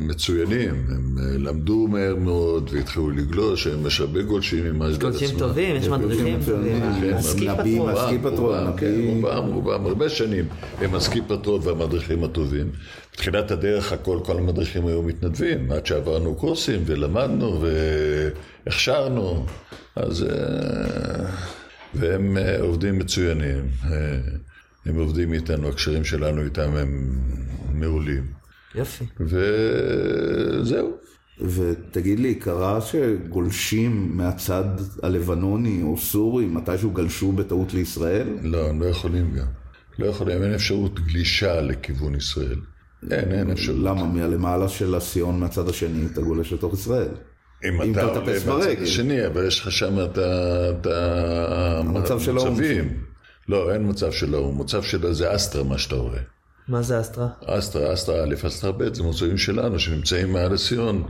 מצוינים, הם אה, למדו מהר מאוד והתחילו לגלוש, הם יש הרבה גולשים עם מג'דל עצמם. גולשים טובים, יש מדריכים טובים. כן, הסקי פטרון. הסקי פטרון, רובם, כן. רובם, רובם, הרבה שנים הם הסקי פטרון והמדריכים הטובים. בתחילת הדרך הכל, כל המדריכים היו מתנדבים, עד שעברנו קורסים ולמדנו והכשרנו, אז... אה, והם אה, עובדים מצוינים. הם עובדים איתנו, הקשרים שלנו איתם הם מעולים. יופי. וזהו. ותגיד לי, קרה שגולשים מהצד הלבנוני או סורי, מתישהו גלשו בטעות לישראל? לא, הם לא יכולים גם. לא יכולים, אין אפשרות גלישה לכיוון ישראל. אין, אין אפשרות. למה? מהלמעלה של הסיון מהצד השני אתה גולש לתוך ישראל. אם אם אתה אתה עולה ברגל. השני, אבל יש לך שם את ה- את המצב של האו"ם. המצבים. לא, אין מצב של האו"ם. מצב של זה אסטרה, מה שאתה רואה. מה זה אסטרה? אסטרה, אסטרה א', אסטרה ב', זה מוצאים שלנו שנמצאים מעל הסיון.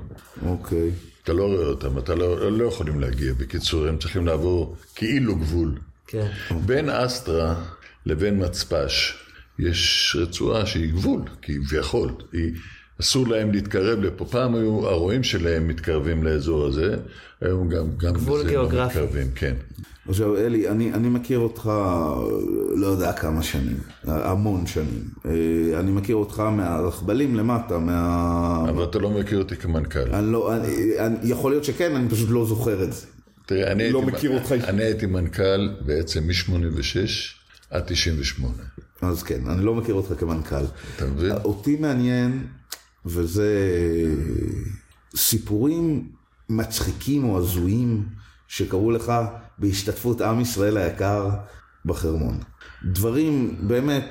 אוקיי. אתה לא רואה אותם, אתה לא, לא יכולים להגיע. בקיצור, הם צריכים לעבור כאילו גבול. כן. בין אסטרה לבין מצפש יש רצועה שהיא גבול, כביכול. היא, אסור להם להתקרב לפה. פעם היו הרועים שלהם מתקרבים לאזור הזה, היום גם, גם גבול לזה לא גיאוגרפי. מתקרבים, כן. עכשיו אלי, אני, אני מכיר אותך לא יודע כמה שנים, המון שנים. אה, אני מכיר אותך מהרכבלים למטה, מה... אבל אתה לא מכיר אותי כמנכ"ל. אני לא, אני, אני, יכול להיות שכן, אני פשוט לא זוכר את זה. תראה, אני לא הייתי, מכיר אותך. אני הייתי מנכ"ל בעצם מ-86 עד 98. אז כן, אני לא מכיר אותך כמנכ"ל. אתה מבין? אותי מעניין, וזה סיפורים מצחיקים או הזויים שקרו לך בהשתתפות עם ישראל היקר בחרמון. דברים, באמת,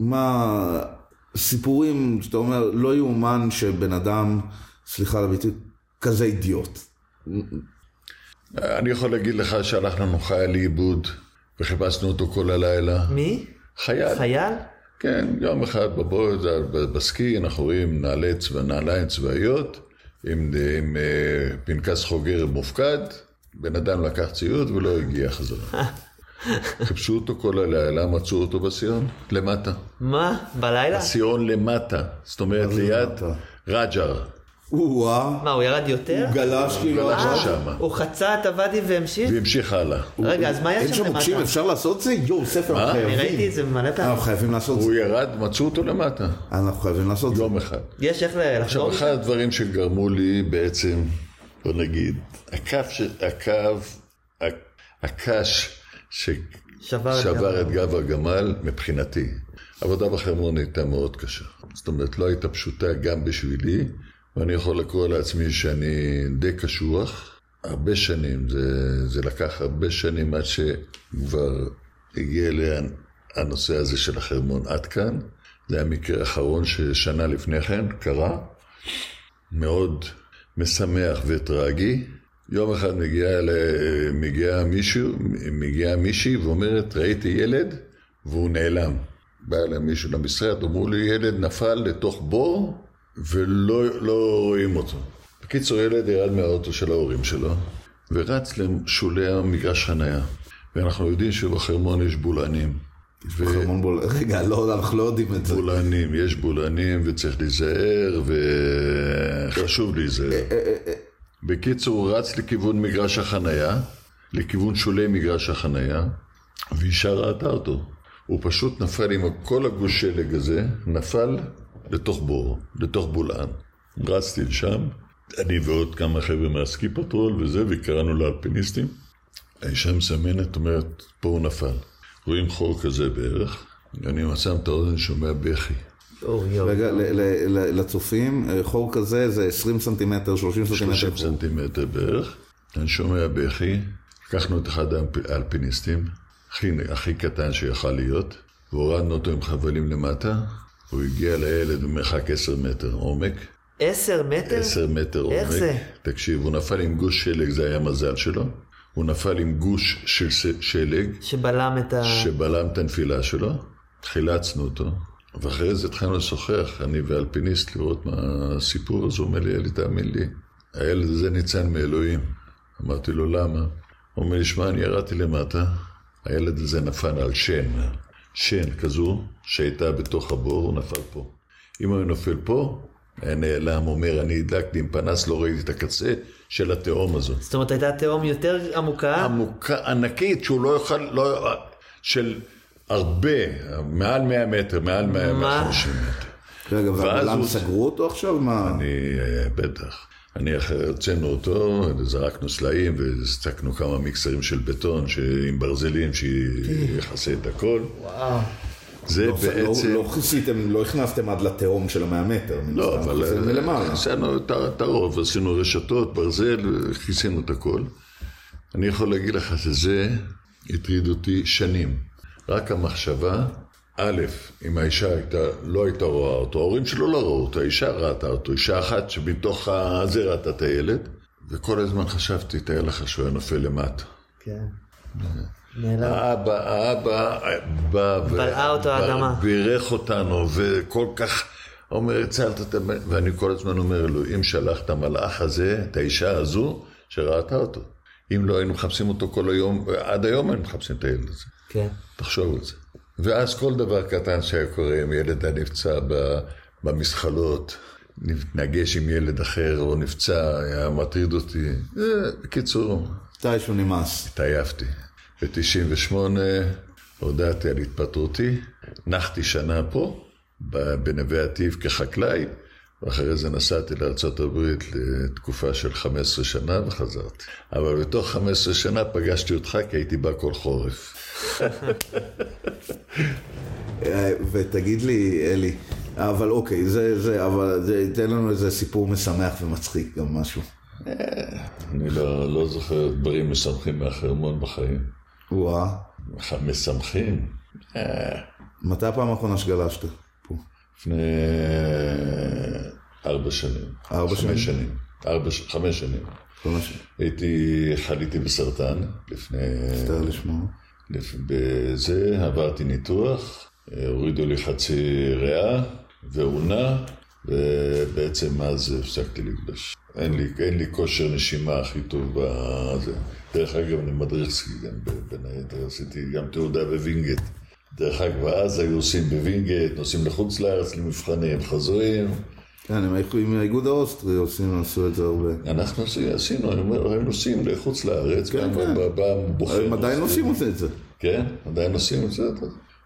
מה, סיפורים שאתה אומר, לא יאומן שבן אדם, סליחה על הביטוי, כזה אידיוט. אני יכול להגיד לך שהלך לנו חייל לאיבוד וחיפשנו אותו כל הלילה. מי? חייל. חייל? כן, יום אחד בבוקר, בסקי, אנחנו רואים נעלי צבא, נעליים צבאיות עם, עם אה, פנקס חוגר מופקד, בן אדם לקח ציוד ולא הגיע חזרה. חיפשו אותו כל הלילה, מצאו אותו בסיון, למטה. מה? בלילה? סיון למטה, זאת אומרת ליד? רג'ר. או-אה, מה, הוא ירד יותר? הוא גלש כאילו... גלש אה, לשם. הוא חצה את הוואדי והמשיך? והמשיך הלאה. רגע, אז מה אין שם שם מוקשים, למטה? אפשר לעשות את זה? יואו, ספר, אנחנו אני ראיתי חייבים. את זה מלא פעמים. אנחנו חייבים לעשות את הוא זה. ירד, מצאו אותו למטה, אנחנו חייבים לעשות את זה. יום אחד. יש איך עכשיו, לחזור? אחד הדברים שגרמו לי בעצם, בוא נגיד, הקו, הקש שבר את ששבר. את גב הגמל, מבחינתי, עבודה בחרמון הייתה מאוד קשה. זאת אומרת, לא הייתה פשוטה גם בשבילי, ואני יכול לקרוא לעצמי שאני די קשוח. הרבה שנים, זה, זה לקח הרבה שנים עד שכבר הגיע אליי הנושא הזה של החרמון עד כאן. זה היה מקרה האחרון ששנה לפני כן קרה, מאוד משמח וטרגי. יום אחד מגיע, ל... מגיע מישהו, מגיעה מישהי ואומרת, ראיתי ילד והוא נעלם. בא אליי מישהו למשרד, אמרו לי, ילד נפל לתוך בור ולא לא רואים אותו. בקיצור, ילד ירד מהאוטו של ההורים שלו ורץ לשולי המגרש חנייה. ואנחנו יודעים שבחרמון יש בולענים. ו... חרמון בול... רגע, לא, אנחנו לא יודעים את זה. בולענים, יש בולענים וצריך להיזהר וחשוב להיזהר. בקיצור, הוא רץ לכיוון מגרש החנייה, לכיוון שולי מגרש החנייה, ואישה ראתה אותו. הוא פשוט נפל עם כל הגוש שלג הזה, נפל לתוך בור, לתוך בולען. רצתי לשם, אני ועוד כמה חבר'ה מהסקי פטרול וזה, וקראנו לאלפיניסטים. האישה מסמנת, אומרת, פה הוא נפל. רואים חור כזה בערך, אני שם את האוזן, שומע בכי. רגע, לצופים, אה, חור כזה זה 20 סנטימטר, 30 סנטימטר. 30 סנטימטר בערך, אני שומע בכי, לקחנו את אחד האלפ- האלפיניסטים, הכי, הכי קטן שיכל להיות, והורדנו אותו עם חבלים למטה, הוא הגיע לילד במרחק 10 מטר עומק, עשר מטר? 10 מטר איך עומק. זה? תקשיב, הוא נפל עם גוש שלג, זה היה מזל שלו, הוא נפל עם גוש של שלג, שבלם את ה... שבלם את הנפילה שלו, חילצנו אותו, ואחרי זה התחלנו לשוחח, אני ואלפיניסט, לראות מה הסיפור, אז הוא אומר לי, אלי, תאמין לי, הילד הזה ניצל מאלוהים. אמרתי לו, למה? הוא אומר לי, שמע, אני ירדתי למטה, הילד הזה נפל על שן, שן כזו, שהייתה בתוך הבור, הוא נפל פה. אם הוא היה נופל פה, היה נעלם, אומר, אני הדלקתי עם פנס, לא ראיתי את הקצה של התהום הזאת. זאת אומרת, הייתה תהום יותר עמוקה? עמוקה, ענקית, שהוא לא יוכל, לא, של הרבה, מעל 100 מטר, מעל 100, מה? 150 מטר. רגע, ואז והבלם סגרו אותו עכשיו? מה? אני, אה, בטח. אני אחרי, הוצאנו אותו, זרקנו סלעים והצקנו כמה מיקסרים של בטון עם ברזלים שיכסה את הכל. וואו. זה לא- בעצם... לא כיסיתם, לא הכנסתם עד לתהום של המאה מטר. לא, אבל מלמעלה. עשינו את הרוב, עשינו רשתות, ברזל, כיסינו את הכל. אני יכול להגיד לך שזה הטריד אותי שנים. רק המחשבה, א', אם האישה הייתה, לא הייתה רואה אותו, ההורים שלו לא ראו אותו, האישה ראתה אותו, אישה אחת שמתוך הזה ראתה את הילד, וכל הזמן חשבתי, תאר לך שהוא היה נופל למטה. כן. נעלם. האבא, האבא בא ו- בלעה אותו האדמה. בירך אותנו, וכל כך אומר, הצלת את הבן, ואני כל הזמן אומר לו, אם שלח את המלאך הזה, את האישה הזו, שראתה אותו. אם לא היינו מחפשים אותו כל היום, עד היום היינו מחפשים את הילד הזה. כן. תחשוב על זה. ואז כל דבר קטן שהיה קורה, אם ילד היה נפצע במזחלות, נתנגש עם ילד אחר או נפצע, היה מטריד אותי. אה, בקיצור, מתישהו נמאס. התעייפתי. ב-98 הודעתי על התפטרותי, נחתי שנה פה, בנווה עתיב כחקלאי, ואחרי זה נסעתי לארה"ב לתקופה של 15 שנה וחזרתי. אבל בתוך 15 שנה פגשתי אותך כי הייתי בא כל חורף. אה, ותגיד לי, אלי, אבל אוקיי, זה, זה, אבל זה, תן לנו איזה סיפור משמח ומצחיק, גם משהו. אני לא, לא זוכר דברים משמחים מהחרמון בחיים. וואה, משמחים? אה, מתי הפעם האחרונה שגלשת? לפני ארבע שנים. ארבע שנים? חמש שנים. ארבע, חמש שנים. הייתי, חליתי בסרטן לפני... מצטער לשמוע. בזה, עברתי ניתוח, הורידו לי חצי ריאה ואונה, ובעצם אז הפסקתי לגלוש. אין לי, אין לי כושר נשימה הכי טוב בזה. דרך אגב, אני מדריך סקי גם בין היתר, עשיתי גם תעודה בווינגייט. דרך אגב, אז היו עושים בווינגייט, נוסעים לחוץ לארץ למבחנים, חוזרים. כן, עם האיגוד האוסטרי עושים, עשו את זה הרבה. אנחנו עשי- עשינו, אני אומר, הם נוסעים לחוץ לארץ, כן, כן. הם עדיין נוסעים. עושים את זה. כן, עדיין עושים את זה.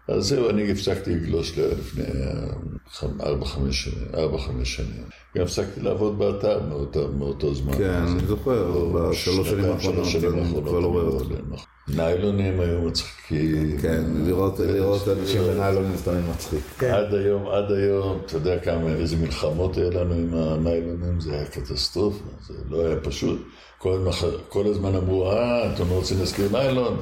אז- זהו, אני הפסקתי לגלוש לפני אה, חמ- ארבע, חמש שנים. גם הפסקתי לעבוד באתר מאותו, זמן. כן, אני זוכר, בשלוש שנים האחרונות, שלוש שנים אני האחרונות ניילונים היו מצחיקים. כן, לראות לראות אנשים בניילונים זה תמיד מצחיק. כן. עד היום, עד היום, אתה יודע כמה, איזה מלחמות היה לנו עם הניילונים, זה היה קטסטרופה, זה לא היה פשוט. כל הזמן, כל הזמן אמרו, אה, אתם לא רוצים להזכיר ניילון?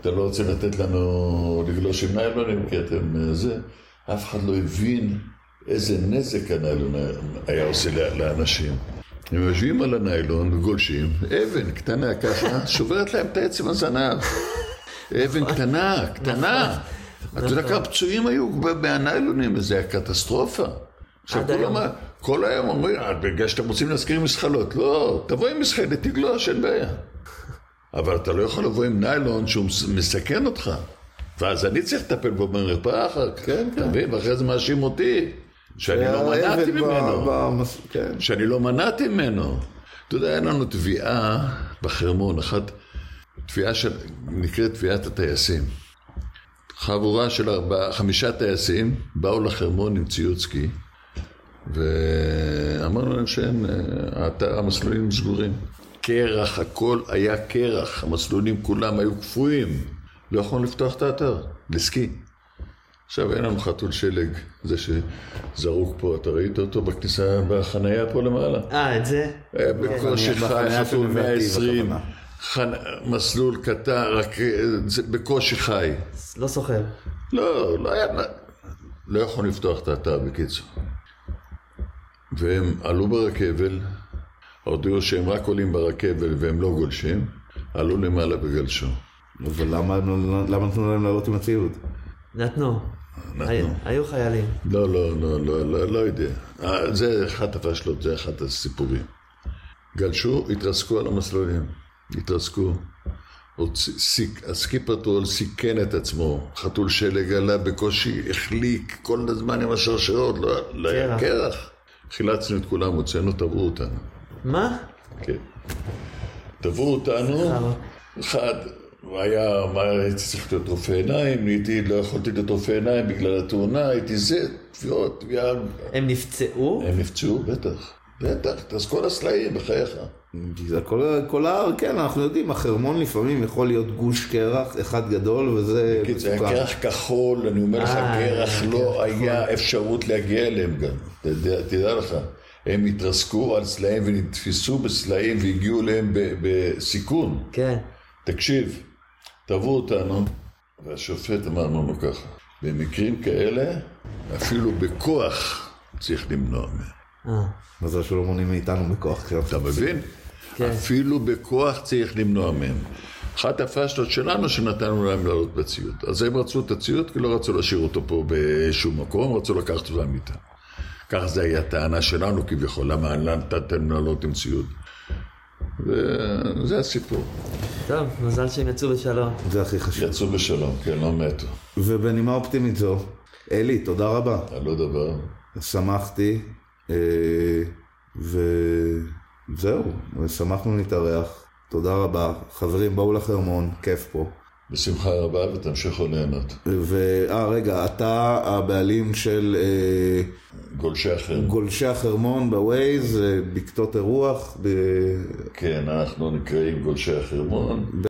אתם לא רוצים לתת לנו לגלוש עם ניילונים, כי אתם אה, זה. אף אחד לא הבין איזה נזק הניילון היה- עושה לאנשים. הם יושבים על הניילון וגולשים, אבן קטנה ככה, שוברת להם את העצם הזנב. אבן קטנה, קטנה. אתה יודע כמה פצועים היו מהניילונים, זה היה קטסטרופה. עכשיו כולם. כל היום אומרים, "אה, בגלל שאתם רוצים להזכיר מסחלות. לא, תבוא עם מסחלת, תגלוש, אין בעיה. אבל אתה לא יכול לבוא עם ניילון שהוא מס- מסכן אותך. ואז אני צריך לטפל בו במרפאה אחר כך. כן, אתה כן. מבין? ואחרי זה מאשים אותי, שאני לא מנעתי ממנו. במס- כן. שאני לא מנעתי ממנו. אתה יודע, אין לנו תביעה בחרמון, אחת, תביעה של, נקראת תביעת הטייסים. חבורה של ארבעה, חמישה טייסים באו לחרמון עם ציוד סקי, ואמרנו להם שאין, אה, המסלולים סגורים. קרח, הכל היה קרח, המסלולים כולם היו קפואים. לא יכולנו לפתוח את האתר, לסקי. עכשיו אין לנו חתול שלג, זה שזרוק פה, אתה ראית אותו בכניסה, בחנייה פה למעלה? אה, את זה? היה בקושי בחניה- חי, בחניה חתול של נווה עתיב, 120, הכוונה. חנ- מסלול קטן, רק אה, בקושי חי. לא סוחר. לא, לא היה, לא יכולנו לפתוח את האתר בקיצור. והם עלו ברכבל, הודיעו שהם רק עולים ברכבל והם לא גולשים, עלו למעלה וגלשו. אבל למה למה נתנו להם לעלות עם הציוד? נתנו. היו- היו חיילים. לא, לא, לא, לא, לא, לא יודע. אה, זה אחת הפשלות, זה אחד הסיפורים. גלשו, התרסקו על המסלולים. התרסקו. הסקי פטרול סיכן את עצמו. חתול שלג עלה בקושי, החליק כל הזמן עם השרשרות, לא, לא היה קרח. חילצנו את כולם, הוצאנו, תבעו אותנו. מה? כן. תבעו אותנו. אחד, הוא היה, מה, הייתי צריך להיות רופא עיניים, נהייתי, לא יכולתי להיות רופא עיניים בגלל התאונה, הייתי זה, תביעות, תביעה, הם נפצעו? הם נפצעו, בטח, בטח, אז כל הסלעים, בחייך. כל, כל ההר, כן, אנחנו יודעים, החרמון לפעמים יכול להיות גוש קרח אחד גדול, וזה זה היה. קרח כחול, אני אומר לך, אה, קרח קרח לא היה אפשרות להגיע אליהם גם, תדע, תדע לך. הם התרסקו על סלעים ונתפסו בסלעים והגיעו אליהם ב- בסיכון. כן. תקשיב, תבעו אותנו, והשופט אמר לנו ככה, במקרים כאלה, אפילו בכוח צריך למנוע מהם. אה, מזל שלא מונעים מאיתנו בכוח. אתה מבין? כן. אפילו בכוח צריך למנוע מהם. אחת הפשלות שלנו שנתנו להם לעלות בציוד. אז הם רצו את הציוד כי לא רצו להשאיר אותו פה באיזשהו מקום, רצו לקחת אותו למיטה. כך זה היה הטענה שלנו כביכול, למה נתתם לעלות עם ציוד. וזה הסיפור. טוב, מזל שהם יצאו בשלום. זה הכי חשוב. יצאו בשלום, כן, לא מתו. ובנימה אופטימית זו, אלי, תודה רבה. על לא דבר. שמחתי. אה, וזהו, שמחנו להתארח. תודה רבה. חברים, בואו לחרמון, כיף פה. בשמחה רבה ותמשיכו ליהנות. ואה, רגע, אתה הבעלים של אה, גולשי החרמון. גולשי החרמון בווייז, אה, בקתות אירוח. ב... כן, אנחנו נקראים גולשי החרמון.